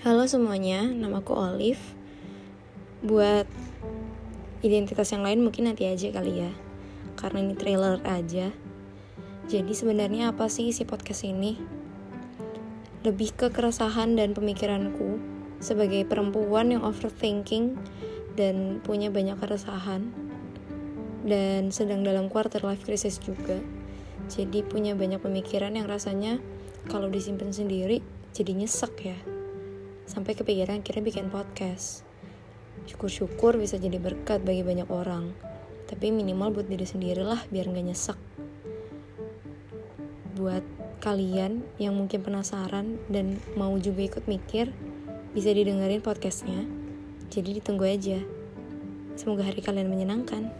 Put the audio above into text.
Halo semuanya, namaku Olive. Buat identitas yang lain mungkin nanti aja kali ya. Karena ini trailer aja. Jadi sebenarnya apa sih isi podcast ini? Lebih ke keresahan dan pemikiranku sebagai perempuan yang overthinking dan punya banyak keresahan dan sedang dalam quarter life crisis juga. Jadi punya banyak pemikiran yang rasanya kalau disimpan sendiri jadi nyesek ya sampai kepikiran akhirnya bikin podcast. Syukur-syukur bisa jadi berkat bagi banyak orang, tapi minimal buat diri sendiri lah biar gak nyesek. Buat kalian yang mungkin penasaran dan mau juga ikut mikir, bisa didengerin podcastnya. Jadi ditunggu aja. Semoga hari kalian menyenangkan.